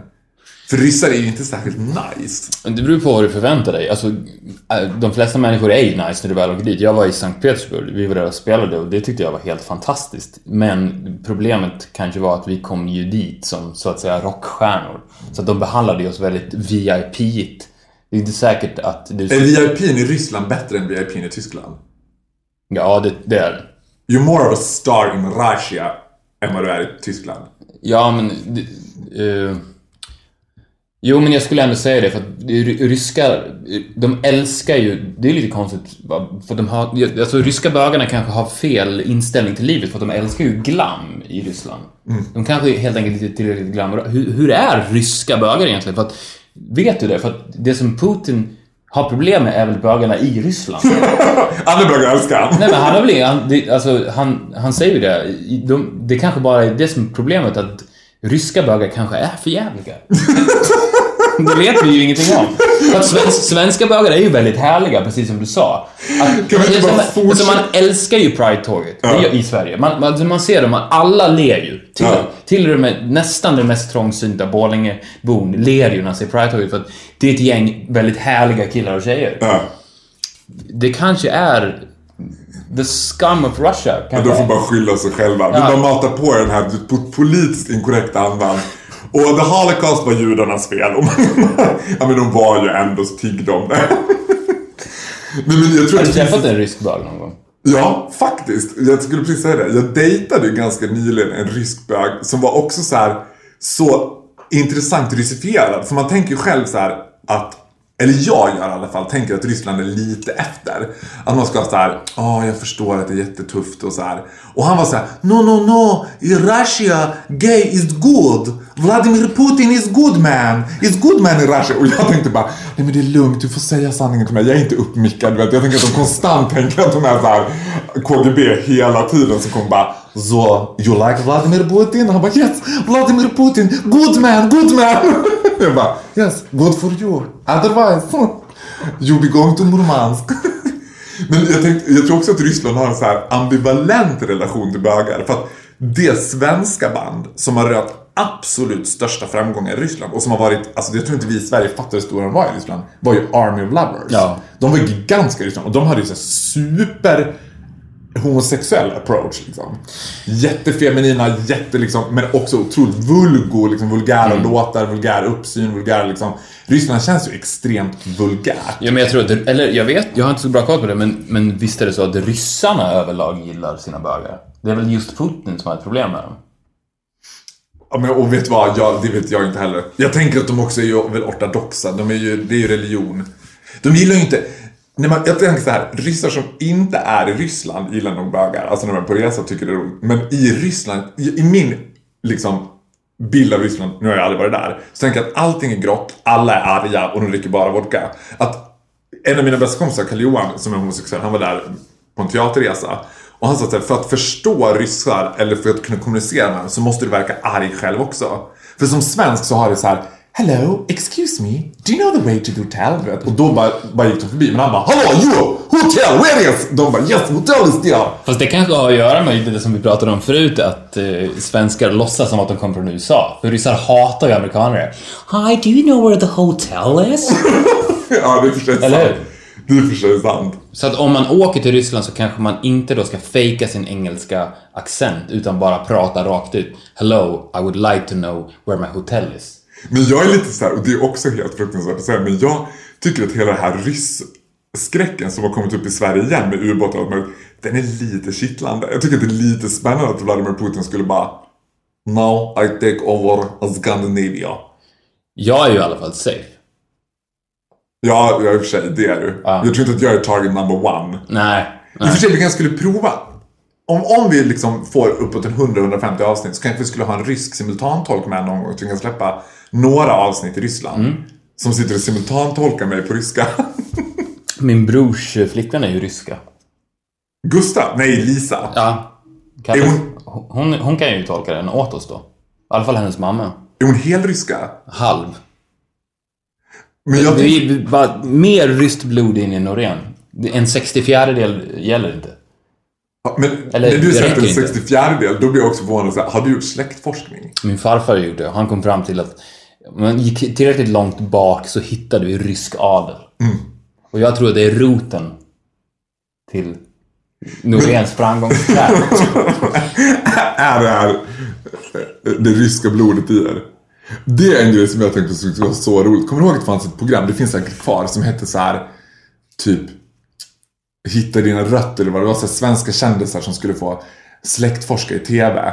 För ryssar är ju inte särskilt nice. Det beror på vad du förväntar dig. Alltså, äh, de flesta människor är ju nice när du väl åker dit. Jag var i Sankt Petersburg, vi var där och spelade och det tyckte jag var helt fantastiskt. Men problemet kanske var att vi kom ju dit som så att säga rockstjärnor. Så att de behandlade oss väldigt VIP-igt. Det är inte säkert att du... Är VIPn i Ryssland bättre än VIPn i Tyskland? Ja, det, det är det. You're more of a star in Russia än vad du är i Tyskland. Ja, men... eh, jo, men jag skulle ändå säga det för att ry- ryska... De älskar ju... Det är lite konstigt. För de har... Alltså, ryska bögarna kanske har fel inställning till livet för att de älskar ju glam i Ryssland. De kanske är helt enkelt inte tillräckligt glamorösa. Hur, hur är ryska bögar egentligen? För att, vet du det? För att det som Putin har problem med är väl bögarna i Ryssland. Alla bögar älskar han. Nej men han har väl han, det, alltså, han, han säger ju det. De, det kanske bara är det som är problemet att ryska bögar kanske är för jävliga. Det vet vi ju ingenting om. För att svensk, svenska bögar är ju väldigt härliga, precis som du sa. Att, Kan alltså, man, alltså, man älskar ju Pride-tåget Ja. i Sverige. Man, man, alltså, man ser dem, alla ler ju. Till, Ja. till och med nästan det mest trångsynta Borlängebon ler ju när de ser Pride-tåget för att det är ett gäng väldigt härliga killar och tjejer. Ja. Det kanske är the scum of Russia. Men Kanske. de får bara skylla sig själva. Ja. bara matar på den här po- politiskt inkorrekta andan. Och the holocaust var judarnas fel. Och man, ja men de var ju ändå så tiggde om det. Men, men jag tror Har du träffat en rysk bög någon gång? Ja, faktiskt. Jag skulle precis säga det. Jag dejtade ganska nyligen en rysk bög som var också så här så intressant ryssifierad. För man tänker ju själv så här att eller jag gör i alla fall, tänker att Ryssland är lite efter. Att man ska ha såhär, ja ah, ja jag förstår att det är jättetufft och så här. Och han var så här, no no no, i Russia gay is good. Vladimir Putin is good man. Is good man i Russia. Och jag tänkte bara, nej men det är lugnt, du får säga sanningen till mig. Jag är inte uppmickad, du vet. Jag tänker att de konstant tänker att de är såhär KGB hela tiden som kommer bara, så you like Vladimir Putin? Han bara, yes, Vladimir Putin, good man, good man. Jag bara, yes, good for you. Otherwise, you be going to Murmansk. Men jag, tänkte, jag tror också att Ryssland har en så här ambivalent relation till bögar. För att det svenska band som har rönt absolut största framgångar i Ryssland och som har varit, alltså jag tror inte vi i Sverige fattar hur stora de var i Ryssland, var ju Army of Lovers. Ja. De var gigantiska i Ryssland och de hade ju så super homosexuell approach liksom. Jättefeminina, jätte liksom, men också otroligt vulgo, liksom vulgära låtar, vulgär uppsyn, vulgär liksom. Ryssland känns ju extremt vulgärt. Ja, men jag tror att, eller jag vet, jag har inte så bra koll på det, men, men visst är det så att ryssarna överlag gillar sina bögar? Det är väl just Putin som har ett problem med dem? Ja, men, och vet du vad, jag, det vet jag inte heller. Jag tänker att de också är ju väl ortodoxa. De är ju, det är ju religion. De gillar ju inte... Nej, men jag tänker så här, ryssar som inte är i Ryssland gillar nog bögar. Alltså när man är på resa tycker det är roligt. Men i Ryssland, i, i min liksom bild av Ryssland, nu har jag aldrig varit där, så tänker jag att allting är grått, alla är arga och de dricker bara vodka. Att en av mina bästa kompisar, Karl Johan, som är homosexuell, han var där på en teaterresa. Och han sa att för att förstå ryssar, eller för att kunna kommunicera med dem, så måste du verka arg själv också. För som svensk så har det så här Hello, excuse me, do you know the way to the hotel? Vet? Och då bara, bara gick de förbi, men han bara Hallå, you! Hotel, where is? De bara Yes, hotel is there! Fast det kanske har att göra med det som vi pratade om förut, att eh, svenskar låtsas som att de kommer från USA. För ryssar hatar ju amerikaner. Hi, do you know where the hotel is? ja, det är för Eller sant. Det är för sig sant. Så att om man åker till Ryssland så kanske man inte då ska fejka sin engelska accent, utan bara prata rakt ut. Hello, I would like to know where my hotel is. Men jag är lite så här, och det är också helt fruktansvärt att säga, men jag tycker att hela den här ryss-skräcken som har kommit upp i Sverige igen med ubåtar och allt den är lite kittlande. Jag tycker att det är lite spännande att Vladimir Putin skulle bara Now I take over Scandinavia. Jag är ju i alla fall safe. Ja, jag i och för sig, det är du. Ja. Jag tror inte att jag är target number one. Nej. I och för sig, vi kanske skulle prova. Om, om vi liksom får uppåt en 100-150 avsnitt så kanske vi skulle ha en rysk simultantolk med någon gång. Så vi kan släppa några avsnitt i Ryssland. Mm. Som sitter och simultantolkar mig på ryska. Min brors eh, flickvän är ju ryska. Gustav? Nej, Lisa. Ja. Kan hon... Hon, hon kan ju tolka den åt oss då. I alla fall hennes mamma. Är hon helryska? Halv. Men jag Det är bara mer ryskt blod in i Norén. En 64 del gäller inte. Ja, men Eller, när du säger en inte. 64 del, då blir jag också förvånad. Så här, har du gjort släktforskning? Min farfar gjorde det han kom fram till att om man gick tillräckligt långt bak så hittade vi rysk adel. Och jag tror att det är roten till Noréns framgångsträd. är det här det ryska blodet i er? Det är en grej som jag tänkte skulle vara så roligt. Kommer du ihåg att det fanns ett program, det finns säkert kvar, som hette så här typ Hitta dina rötter eller vad det var, så här, svenska kändisar som skulle få släktforska i TV.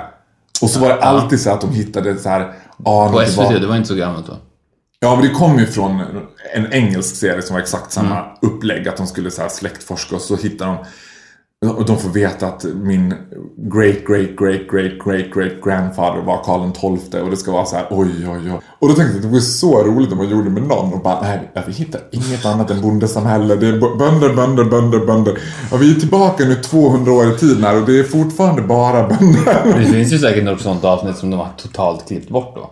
Och så var det alltid så att de hittade så här, ja, På det SVT, var- det var inte så gammalt då. Ja, men det kom ju från en engelsk serie som var exakt samma upplägg. Att de skulle så här släktforska och så hittar de... Och de får veta att min great, great, great, great, great, great grandfather var Karl XII och det ska vara så här oj, oj, oj. Och då tänkte jag att det vore så roligt om man gjorde med någon och bara nej, vi hittar inget annat än bondesamhälle. Det är bönder, bönder, bönder, bönder. Och vi är tillbaka nu 200 år i tiden här och det är fortfarande bara bönder. Det finns ju säkert något sånt avsnitt som de har totalt klippt bort då.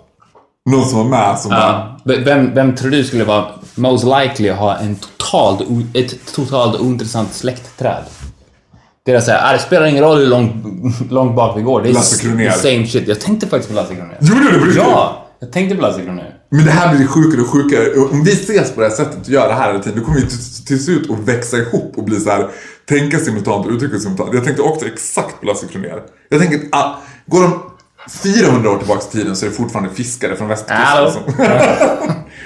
Någon som var med som bara... Ja. V- Vem, vem tror du skulle vara most likely att ha en totalt, ett totalt ointressant släktträd? Det är såhär, ah, det spelar ingen roll hur långt, långt bak vi går. Det är Lasse Kronér. the same shit. Jag tänkte faktiskt på Lasse Kronér. Gjorde du det? Ja! Jag tänkte på Lasse Kronér. Men det här blir sjukare och sjukare. Om vi ses på det här sättet och gör det här hela tiden, då kommer vi till, slut att växa ihop och bli så här, tänka simultant och uttrycka simultant. Jag tänkte också exakt på Lasse Kronér. Jag tänker att, ah, går de 400 år tillbaka i tiden så är det fortfarande fiskare från västkusten.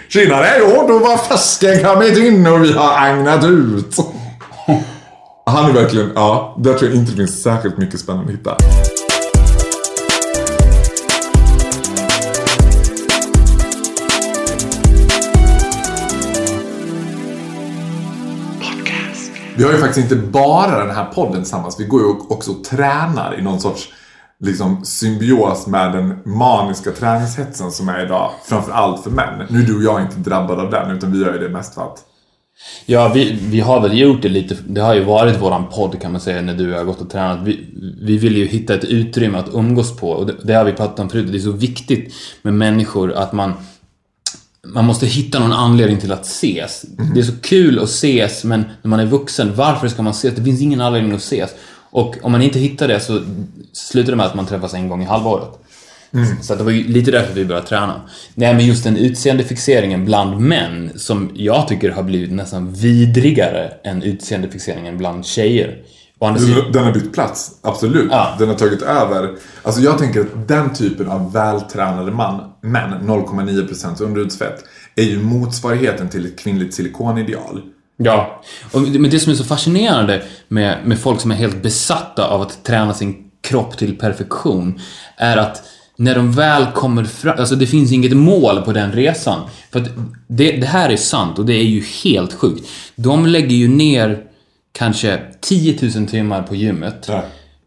Tjenare! Ja, då var fasken kommit in och vi har agnat ut. Han är verkligen, ja, där tror jag inte det finns särskilt mycket spännande att hitta. Vi har ju faktiskt inte bara den här podden tillsammans. Vi går ju också och tränar i någon sorts liksom, symbios med den maniska träningshetsen som är idag. Framförallt för män. Nu är du och jag inte drabbade av den, utan vi gör ju det mest för att... Ja, vi, vi har väl gjort det lite. Det har ju varit våran podd kan man säga när du har gått och tränat. Vi, vi vill ju hitta ett utrymme att umgås på och det, det har vi pratat om förut. Det är så viktigt med människor att man man måste hitta någon anledning till att ses. Det är så kul att ses, men när man är vuxen, varför ska man ses? Det finns ingen anledning att ses. Och om man inte hittar det så slutar det med att man träffas en gång i halvåret. Så att det var ju lite därför vi började träna. Nej, men just den utseendefixeringen bland män som jag tycker har blivit nästan vidrigare än utseendefixeringen bland tjejer. Den har bytt plats, absolut. Ja. Den har tagit över. Alltså jag tänker att den typen av vältränade man, män, 0,9% underhudsfett, är ju motsvarigheten till ett kvinnligt silikonideal. Ja, och, men det som är så fascinerande med, med folk som är helt besatta av att träna sin kropp till perfektion är att när de väl kommer fram, alltså det finns inget mål på den resan. För att det, det här är sant och det är ju helt sjukt. De lägger ju ner kanske 10 000 timmar på gymmet. Ja.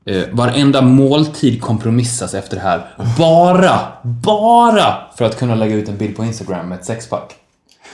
Eh, varenda måltid kompromissas efter det här. Bara, bara för att kunna lägga ut en bild på Instagram med ett sexpack.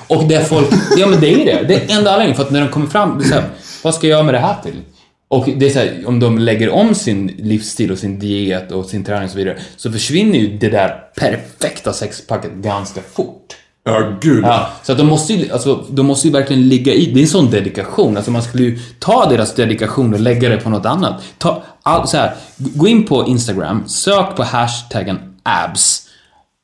Och det folk, ja men det är det. Det är enda anledningen. För att när de kommer fram, så här, vad ska jag göra med det här till? Och det är så här, om de lägger om sin livsstil och sin diet och sin träning och så vidare, så försvinner ju det där perfekta sexpacket ganska fort. Ja, gud. Ja, så att de måste ju, alltså, de måste ju verkligen ligga i, det är en sån dedikation. Alltså man skulle ju ta deras dedikation och lägga det på något annat. Ta, all, så här, gå in på Instagram, sök på hashtaggen abs.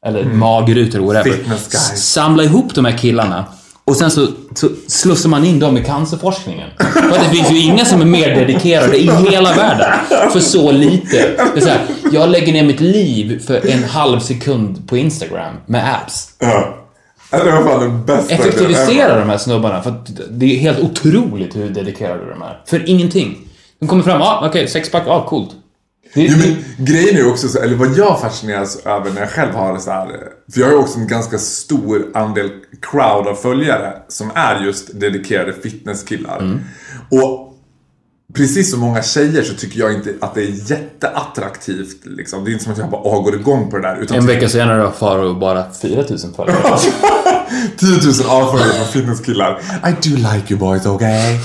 Eller magrutor, whatever. Samla ihop de här killarna. Och sen så, så slussar man in dem i cancerforskningen. För det finns ju inga som är mer dedikerade i hela världen. För så lite. Det är så här, jag lägger ner mitt liv för en halv sekund på Instagram med abs. Ja. Det var fan den bästa Effektivisera de här snubbarna för det är helt otroligt hur dedikerade de är. För ingenting. De kommer fram, ah, okej, sexpack, ah, coolt. Jo, men grejen är också så, eller vad jag fascineras över när jag själv har det så här. För jag har ju också en ganska stor andel crowd av följare som är just dedikerade fitnesskillar. Mm. Och precis som många tjejer så tycker jag inte att det är jätteattraktivt. Liksom. Det är inte som att jag bara åh, går igång på det där. Utan en vecka senare har Faro bara 4000 följare. 10 000 avföljare från fitnesskillar. I do like you boys, okay?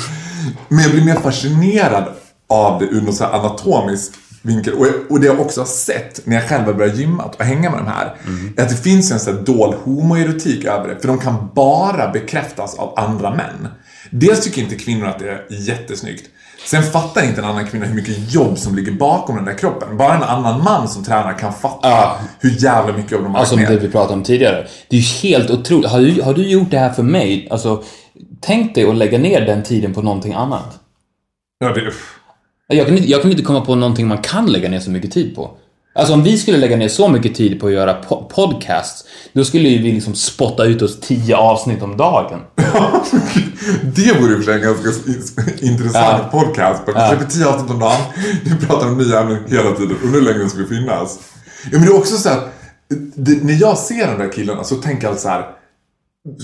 Men jag blir mer fascinerad av det ur någon så här anatomisk vinkel. Och, och det jag också har sett när jag själv har börjat gymma och hänga med de här. Är att det finns en sån dold homoerotik över det. För de kan bara bekräftas av andra män. Dels tycker inte kvinnor att det är jättesnyggt. Sen fattar inte en annan kvinna hur mycket jobb som ligger bakom den där kroppen. Bara en annan man som tränar kan fatta Ja. hur jävla mycket jobb de har Alltså lagt det ner. vi pratade om tidigare. Det är ju helt otroligt. Har du, har du gjort det här för mig? Alltså, tänk dig att lägga ner den tiden på någonting annat. Ja, det, Jag kan, inte, jag kan inte komma på någonting man kan lägga ner så mycket tid på. Alltså om vi skulle lägga ner så mycket tid på att göra po- podcasts, då skulle ju vi liksom spotta ut oss tio avsnitt om dagen. Det vore sig en ganska intressant Ja. podcast. Vi Ja. släpper tio avsnitt om dagen. Vi pratar om nya ämnen hela tiden. Undrar hur länge den ska finnas. Ja, men det är också så att det, när jag ser de där killarna så tänker jag så här.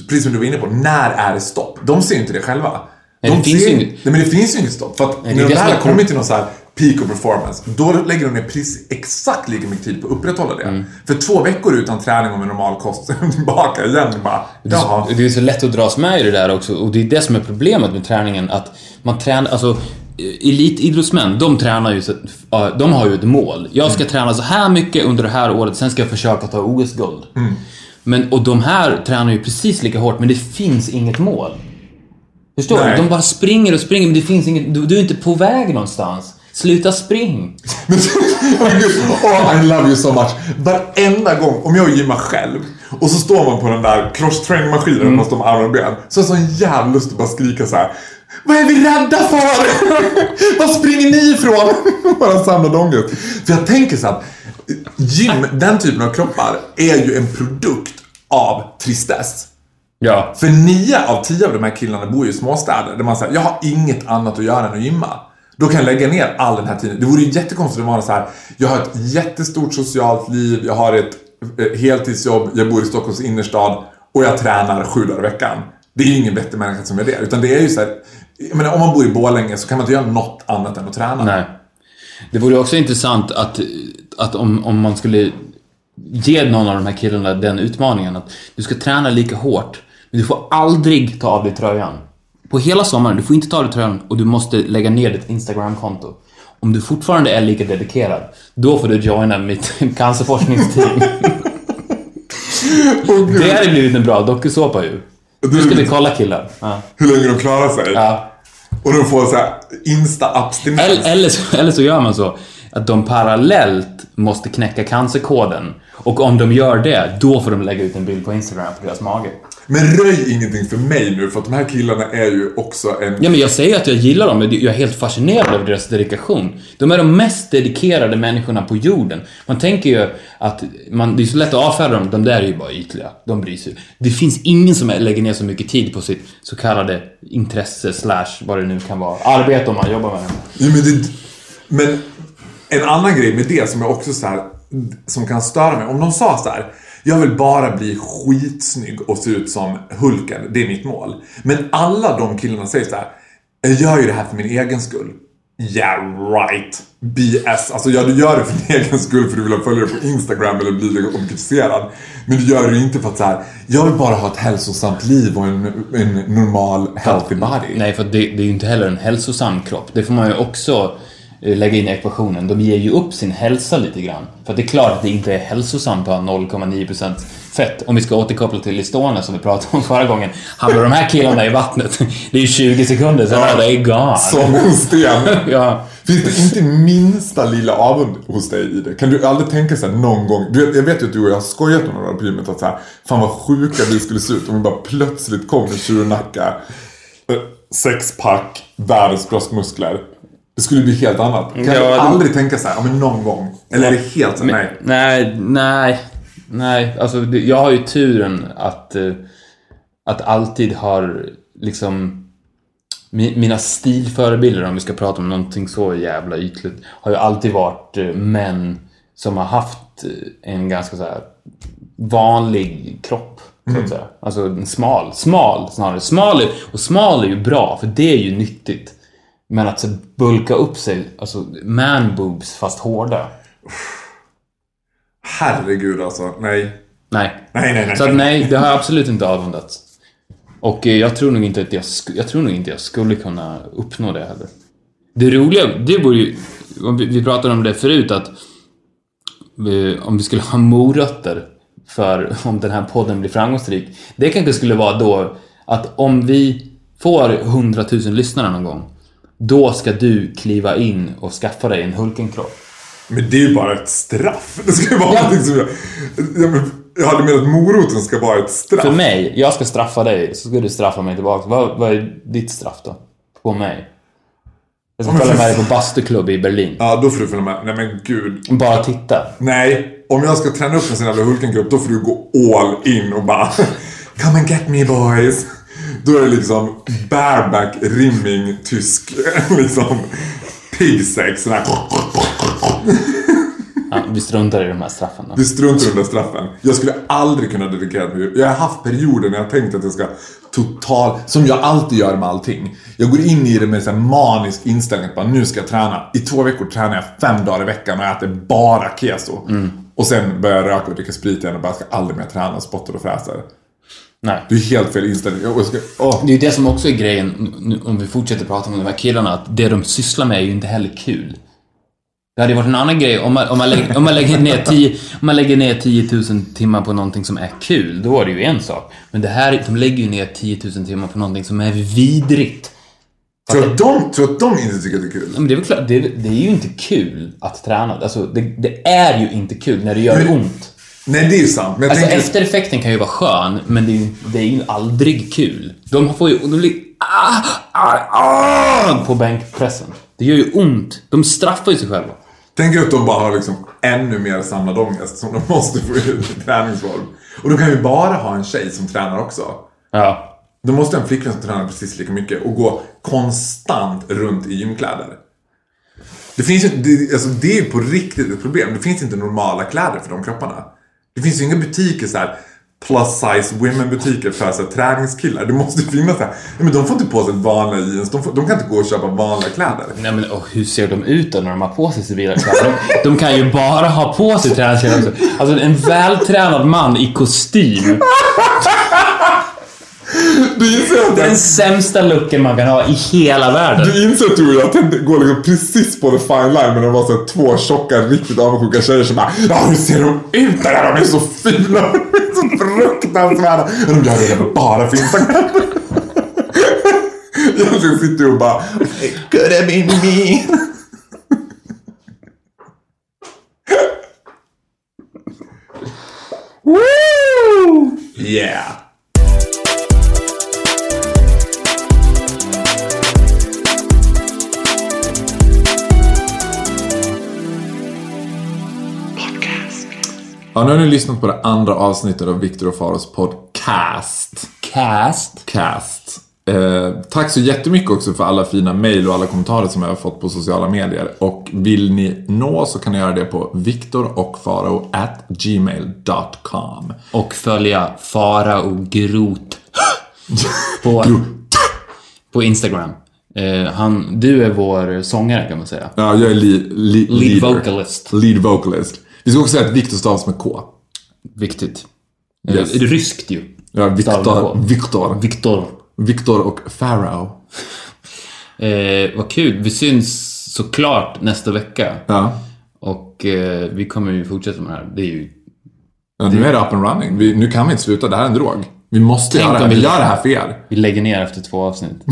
Precis som du var inne på, när är det stopp? De ser ju inte det själva. Nej, de det finns ser, ju inget- Nej, men det finns ju inget stopp. För att Nej, när de det som där är har kommit kom- till någon så här peak of performance, då lägger de ner precis exakt lika mycket tid på att upprätthålla det. Mm. För två veckor utan träning och med normal kost, tillbaka igen. Bara, jaha. Det är så lätt att dras med i det där också och det är det som är problemet med träningen att man tränar, alltså elitidrottsmän, de tränar ju, de har ju ett mål. Jag ska träna så här mycket under det här året, sen ska jag försöka ta OS-guld. Men, och de här tränar ju precis lika hårt, men det finns inget mål. Förstår Nej. du? De bara springer och springer, men det finns inget... Du, du är inte på väg någonstans. Sluta spring! Oh, I love you so much. Varenda gång, om jag gymmar själv och så står man på den där cross-training-maskinen Mm. och står med armar och ben. Så är det sån jävla lust att bara skrika så här. Vad är vi rädda för? Vad springer ni ifrån? bara samlad ångest. För jag tänker så att gym, den typen av kroppar, är ju en produkt av tristess. Ja. För nio av tio av de här killarna bor ju i småstäder där man säger jag har inget annat att göra än att gymma. Då kan jag lägga ner all den här tiden. Det vore ju jättekonstigt att vara så här. Jag har ett jättestort socialt liv, jag har ett eh, heltidsjobb, jag bor i Stockholms innerstad och jag tränar sju dagar i veckan. Det är ju ingen vettig människa som gör det. Utan det är ju så här, jag menar, om man bor i Borlänge så kan man inte göra något annat än att träna. Nej. Det vore också intressant att, att om, om man skulle ge någon av de här killarna den utmaningen att du ska träna lika hårt, men du får aldrig ta av dig tröjan. På hela sommaren, du får inte ta av dig tröjan och du måste lägga ner ditt Instagram-konto. Om du fortfarande är lika dedikerad, då får du joina mitt cancerforskningsteam. Gud. Det hade blivit en bra dokusåpa ju. Nu ska vi kolla killar. Ja. Hur länge de klarar sig. Ja. Och de får så här insta-abstinens. Eller, eller, så, eller så gör man så att de parallellt måste knäcka cancerkoden. Och om de gör det, då får de lägga ut en bild på Instagram på deras mage. Men röj ingenting för mig nu för att de här killarna är ju också en... Ja, men jag säger att jag gillar dem, men jag är helt fascinerad över deras dedikation. De är de mest dedikerade människorna på jorden. Man tänker ju att man, det är så lätt att avfärda dem, de där är ju bara ytliga. De bryr sig. Det finns ingen som lägger ner så mycket tid på sitt så kallade intresse slash vad det nu kan vara. Arbete om man jobbar med det. Ja, men, det, men en annan grej med det som jag också så här, som kan störa mig. Om de sa så här. Jag vill bara bli skitsnygg och se ut som Hulken. Det är mitt mål. Men alla de killarna säger så här. Jag gör ju det här för min egen skull. Yeah right. BS. Alltså ja, du gör det för din egen skull för du vill ha följare på Instagram eller bli objektifierad. Men du gör det ju inte för att så här. Jag vill bara ha ett hälsosamt liv och en, en normal healthy body. Nej, för det, det är ju inte heller en hälsosam kropp. Det får man ju också lägga in i ekvationen. De ger ju upp sin hälsa lite grann. För det är klart att det inte är hälsosamt att ha 0,9% fett. Om vi ska återkoppla till Estonia som vi pratade om förra gången. Hamnar de här killarna i vattnet, det är ju 20 sekunder, sen är det gone. Som en sten. Ja. Finns det inte minsta lilla avund hos dig i det? Kan du aldrig tänka sig någon gång, du vet, jag vet ju att du och jag har skojat om några på gymmet att så här, fan vad sjuka vi skulle se ut om vi bara plötsligt kom med tjurnacka, eh, sexpack, världens bröstmuskler. Det skulle bli helt annat. Kan Ja, du det- aldrig tänka så här, men någon gång? Eller är det helt så, nej? Nej, nej, nej. Alltså, det- jag har ju turen att, eh, att alltid har liksom mi- mina stilförebilder, om vi ska prata om någonting så jävla ytligt, har ju alltid varit eh, män som har haft eh, en ganska så vanlig kropp. Så att säga. Alltså en smal, smal snarare. Smal är, och smal är ju bra, för det är ju nyttigt. Men att så bulka upp sig, alltså man boobs fast hårda. Herregud alltså, nej. Nej. Nej, nej, nej. Så att nej, det har jag absolut inte avundats. Och eh, jag tror nog inte att jag, jag tror nog inte jag skulle kunna uppnå det heller. Det roliga, det vore ju, vi, vi pratade om det förut, att eh, om vi skulle ha morötter för om den här podden blir framgångsrik. Det kanske skulle vara då att om vi får 100 000 lyssnare någon gång, då ska du kliva in och skaffa dig en Hulkenkropp. Men det är ju bara ett straff. Det ska ju vara någonting som jag... Jag, hade menat att moroten ska vara ett straff. För mig, jag ska straffa dig, så ska du straffa mig tillbaka. Vad, vad är ditt straff då? På mig? Jag ska följa med dig på bastuklubb i Berlin. Ja, då får du följa med. Nej men gud. Bara titta. Nej, om jag ska träna upp en sån jävla Hulkengrupp då får du gå all in och bara Come and get me boys. Då är det liksom bareback, rimming, tysk, liksom pigsex. Ja, vi struntar i de här straffen då. Du struntar i den där straffen. Jag skulle aldrig kunna dedikera mig. Jag har haft perioder när jag tänkt att jag ska total, som jag alltid gör med allting. Jag går in i det med en manisk inställning att bara, nu ska jag träna. I två veckor tränar jag fem dagar i veckan och äter bara keso. Och sen börjar jag röka och dricka sprit igen och bara ska aldrig mer träna, spottar och fräser. Nej. Det är helt fel inställning. Jag ska, åh. Det är ju det som också är grejen, nu- om vi fortsätter prata om de här killarna, att det de sysslar med är ju inte heller kul. Det hade ju varit en annan grej om man, om man, lägger, om man, lägger, ner 10, om man lägger ner 10 000 timmar på någonting som är kul, då är det ju en sak. Men det här, de lägger ju ner 10 000 timmar på någonting som är vidrigt. Tror att de, tror att de inte tycker att det är kul? Men det är väl klart, det, det är ju inte kul att träna. Alltså, det, det är ju inte kul när det gör ont. Nej, det är ju sant. Men Alltså tänker... eftereffekten kan ju vara skön, men det är ju, det är ju aldrig kul. De får ju... De blir, ah, ah, ah, på bänkpressen. Det gör ju ont. De straffar ju sig själva. Tänk att de bara har liksom ännu mer samlad ångest som de måste få ut i träningsform. Och de kan ju bara ha en tjej som tränar också. Ja. De måste ha en flickvän som tränar precis lika mycket och gå konstant runt i gymkläder. Det finns ju det, alltså det är ju på riktigt ett problem. Det finns inte normala kläder för de kropparna. Det finns ju inga butiker så här plus size women butiker för så här, träningskillar. Det måste finnas så här. Men de får inte på sig vanliga jeans. De, får, de kan inte gå och köpa vanliga kläder. Nej men och hur ser de ut då när de har på sig civila kläder? De, de kan ju bara ha på sig träningskläder. Alltså en vältränad man i kostym. Du inser att Den sämsta looken man kan ha i hela världen. Du inser tror jag att det går liksom precis på the fine line men det var så två tjocka, riktigt avundsjuka tjejer som bara Ja, hur ser de ut där? De är så fula! De är så fruktansvärda! De gör det bara för Instagram. Egentligen sitter du och bara It could have been me. Woo! Yeah. Ja, nu har ni lyssnat på det andra avsnittet av Viktor och Faros podcast. Cast. Cast. Eh, tack så jättemycket också för alla fina mejl och alla kommentarer som jag har fått på sociala medier. Och vill ni nå så kan ni göra det på viktorochfaro at gmail.com. Och följa Fara och Grot på, på Instagram. Eh, han, du är vår sångare kan man säga. Ja, jag är li, Lead leader. vocalist. Lead vocalist. Vi ska också säga att Viktor stavas med K. Viktigt. Yes. Är det ryskt ju? Ja, Viktor. Viktor. Viktor. Viktor och Pharaoh. Eh, vad kul. Vi syns såklart nästa vecka. Ja. Och eh, vi kommer ju fortsätta med det här. Det är ju... ja. Nu är det up and running. Vi, nu kan vi inte sluta. Det här är en drog. Vi måste Tänk göra det här. vi- Vi gör det här för er. Vi lägger ner efter två avsnitt.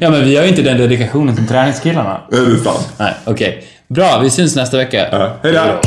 Ja, men vi har ju inte den dedikationen som träningskillarna. Är det sant? Nej, okej. Bra, vi syns nästa vecka. Ja. Hej då!